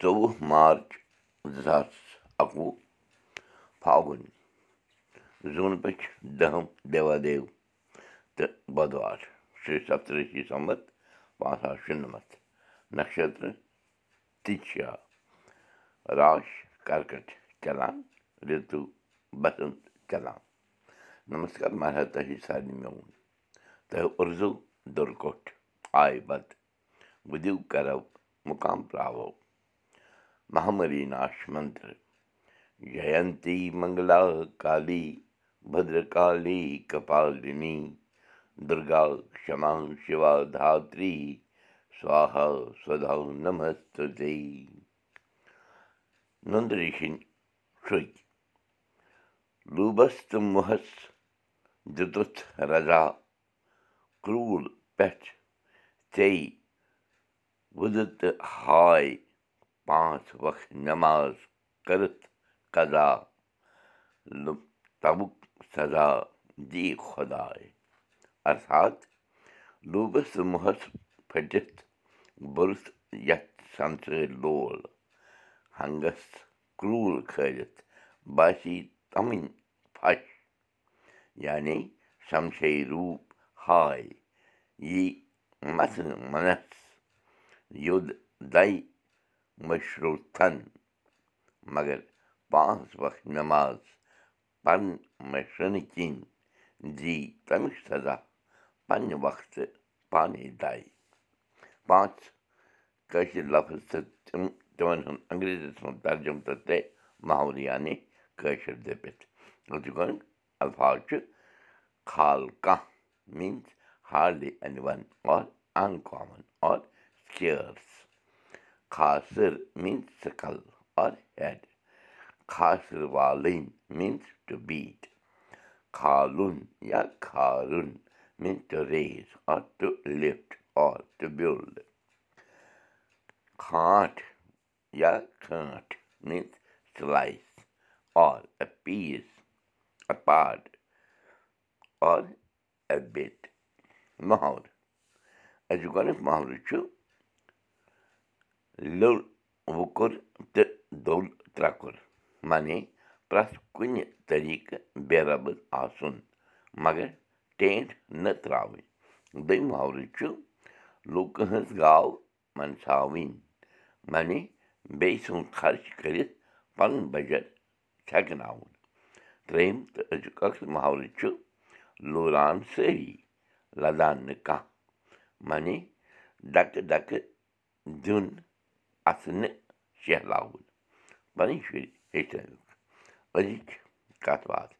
ژۄوُہ مارٕچ زٕ ساس اَکوُہ فاگُن زوٗنہٕ پٔچھ دٔہِم دیوادیو تہٕ بۄدوار شےٚ سَتتٕرٛشی سَمت پانٛژھ ساس شُنَمَتھ نَشترٕ تِچھا راش کَرکَٹ چلان رِتوٗ بسنٛت چلان۔ نمسکار مہراج تۄہہِ سارنٕے میون۔ تۄہہِ اُرزوٗ دوٚر کوٚٹھ آیہِ بتہٕ بہٕ دِیِو کَرو مُقام پراوو جینتی منگلا کالی بدرکالی کپالنی دُرگا کما شِوا دھتری سوہا سدا نمستے نُندٕ ریٖشِنۍ شرٛکۍ لوٗبس تہٕ موہس دِتُتھ رضا کرٛوٗل پٮ۪ٹھ ژیٚے وُدٕ تہٕ ہاے پانٛژھ وق نٮ۪ماز کٔرٕتھ قزا تبُک سزا دی خۄداے ارتھات لوٗبس موہس پھٔٹِتھ بوٚرُتھ یتھ سنسٲرۍ لول ہنٛگس کرٛوٗل کھٲلِتھ باسی تمٕنۍ پھش یعنی شمشے روٗپ ہاے یی متھنہٕ منس یوٚد دَے مشروٗتھن مگر پانٛژھ وق نٮ۪ماز پن مشرنہٕ کِنۍ دی تمیُک سزا پننہِ وقتہٕ پانے دے پانٛژھ کٲشِر لفظ تہٕ تِم تِمن ہُنٛد انگریٖزیس منٛز ترجُمہٕ تہٕ ترٛےٚ محور یعنی کٲشِر دٔپِتھ الفاظ چھُ کھال کانٛہہ means ہارلی and one or in common or carers خاصر میٖنٕز سِکل آر ہیڈ خاصر والٕنۍ میٖنٕز ٹُو بیٖٹ کھالُن یا کھارُن means to raise or to lift or to build کھانٛٹھ یا کھٲنٛٹھ means slice or a piece or a bit محور أزیُک گۄڈنیُک محورٕ چھُ لیوٚر وُکُر تہٕ دوٚل ترٛکُر معنی پرٛٮ۪تھ کُنہِ طٔریٖقہٕ بے ربٕر آسُن مگر ٹینٛٹھ نہٕ ترٛاوٕنۍ دوٚیِم محورٕ چھُ لوٗکہٕ ہٕنٛز گاو منساوٕنۍ معنی بیٚیہِ سُنٛد خرچ کٔرِتھ پَنُن بجٹ چھکناوُن ترٛیٚیِم تہٕ أزیُک ٲخٕر محورٕ چھُ لوٗران سٲری لدان نہٕ کانٛہہ معنی ڈکہٕ ڈکہٕ دیُن شہلاوُن پَنٕنۍ شُرۍ ہیٚچھنٲوِکھ أزِچ کَتھ باتھ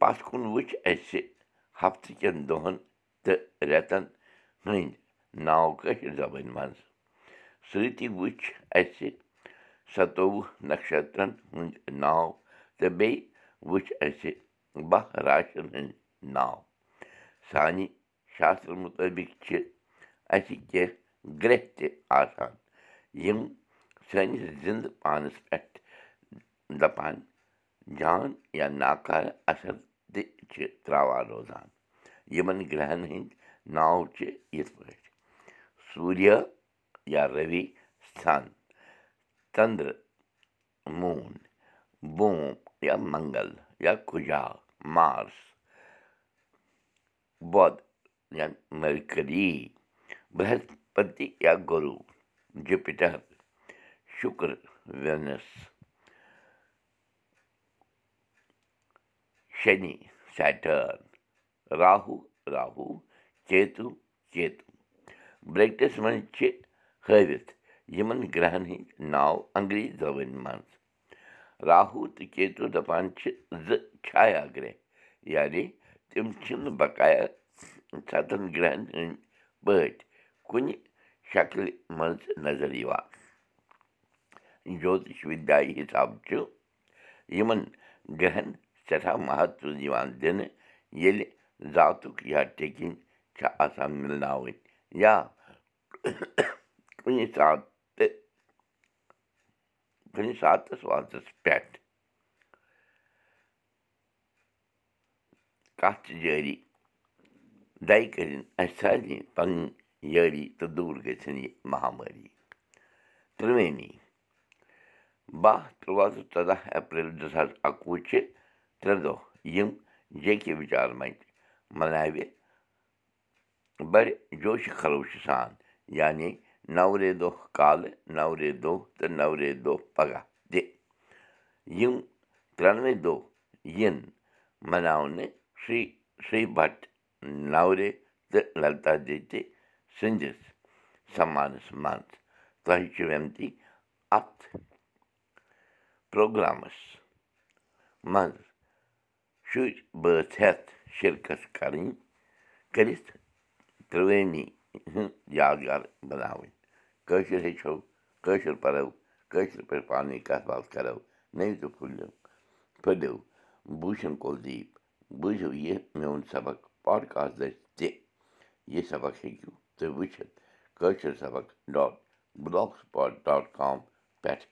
پَتھ کُن وٕچھ اَسہِ ہفتہٕ کٮ۪ن دۄہَن تہٕ رٮ۪تن ہٕنٛدۍ ناو کٲشِر زبٲنۍ منٛز سۭتی وٕچھ اَسہِ سَتووُہ نَشترن ہٕنٛدۍ ناو تہٕ بیٚیہِ وٕچھ اَسہِ باہ راشن ہٕنٛدۍ ناو سانہِ شاسترٕ مُطٲبِق چھِ اَسہِ کینٛہہ گرٛٮ۪کھ تہِ آسان یِم سٲنِس زِنٛدٕ پانَس پٮ۪ٹھ دَپان جان یا ناکارٕ اَثر تہِ چھِ ترٛاوان روزان یِمن گرٛہن ہٕنٛدۍ ناو چھِ یِتھ پٲٹھۍ سوٗریا یا رٔوی سَن ژندرٕ موٗن بوم یا منگل یا کُجا مارس بۄد یا مرکٔری برٛہسپتی یا گروٗ جُپِٹر شُکر وینس شنی سیٹٲرن راہوٗ راہوٗ چیتوٗ چیتوٗ برٛیکٹِس منٛز چھِ ہٲوِتھ یِمن گرٛہن ہٕنٛدۍ ناو انگریٖز زبٲنۍ منٛز راہوٗ تہٕ کیتوٗ دَپان چھِ زٕ چھایا گرٛہ یعنی تِم چھِنہٕ بقایا سَتن گرٛہن ہٕنٛدۍ پٲٹھۍ کُنہِ شکلہِ منٛز نظر یِوان جوتِش وِداے حِساب چھُ یِمن گرٛہن سٮ۪ٹھاہ مہتو یِوان دِنہٕ ییٚلہِ ذاتُک یا ٹیٚکِنۍ چھِ آسان مِلناوٕنۍ یا کُنہِ ساتہٕ کُنہِ ساتَس واتَس پٮ۪ٹھ کَتھ جٲری دَے کٔرِنۍ اَسہِ سارنٕے پَنٕنۍ یٲری تہٕ دوٗر گٔژھِنۍ یہِ مہامٲری ترٛوٲنی باہ تُرٛواہ تہٕ ژۄداہ اپریل زٕ ساس اَکوُہ چھِ ترٛےٚ دۄہ یِم جے کے وِچار منٛچ مَناوِ بَڑِ جوشہٕ خروشہٕ سان یعنی نَورے دۄہ کالہٕ نَورے دۄہ تہٕ نَورے دۄہ پَگاہ تہِ یِم ترٛٮ۪نوَے دۄہ یِن مَناونہٕ شِرٛی شِرٛی بَٹ نَورے تہٕ للتا دیتی سٕنٛدِس سَمانَس منٛز تۄہہِ چھِ وٮ۪نتی اَتھ پرٛوگرامَس منٛز شُرۍ بٲژ ہٮ۪تھ شِرکَت کَرٕنۍ کٔرِتھ ترٛوٲنی ہٕنٛز یادگار بَناوٕنۍ کٲشِر ہیٚچھو کٲشُر پَرو کٲشِر پٲٹھۍ پانہٕ ؤنۍ کَتھ باتھ کَرو نٔوۍ تہٕ پھٔلِو پھٔلِو بوٗشَن کُلدیپ بوٗزِو یہِ میون سبق پاڈکاسٹ دٔسۍ تہِ یہِ سبق ہیٚکِو تُہۍ وٕچھِتھ کٲشِر سبق dot blogspot dot com پٮ۪ٹھ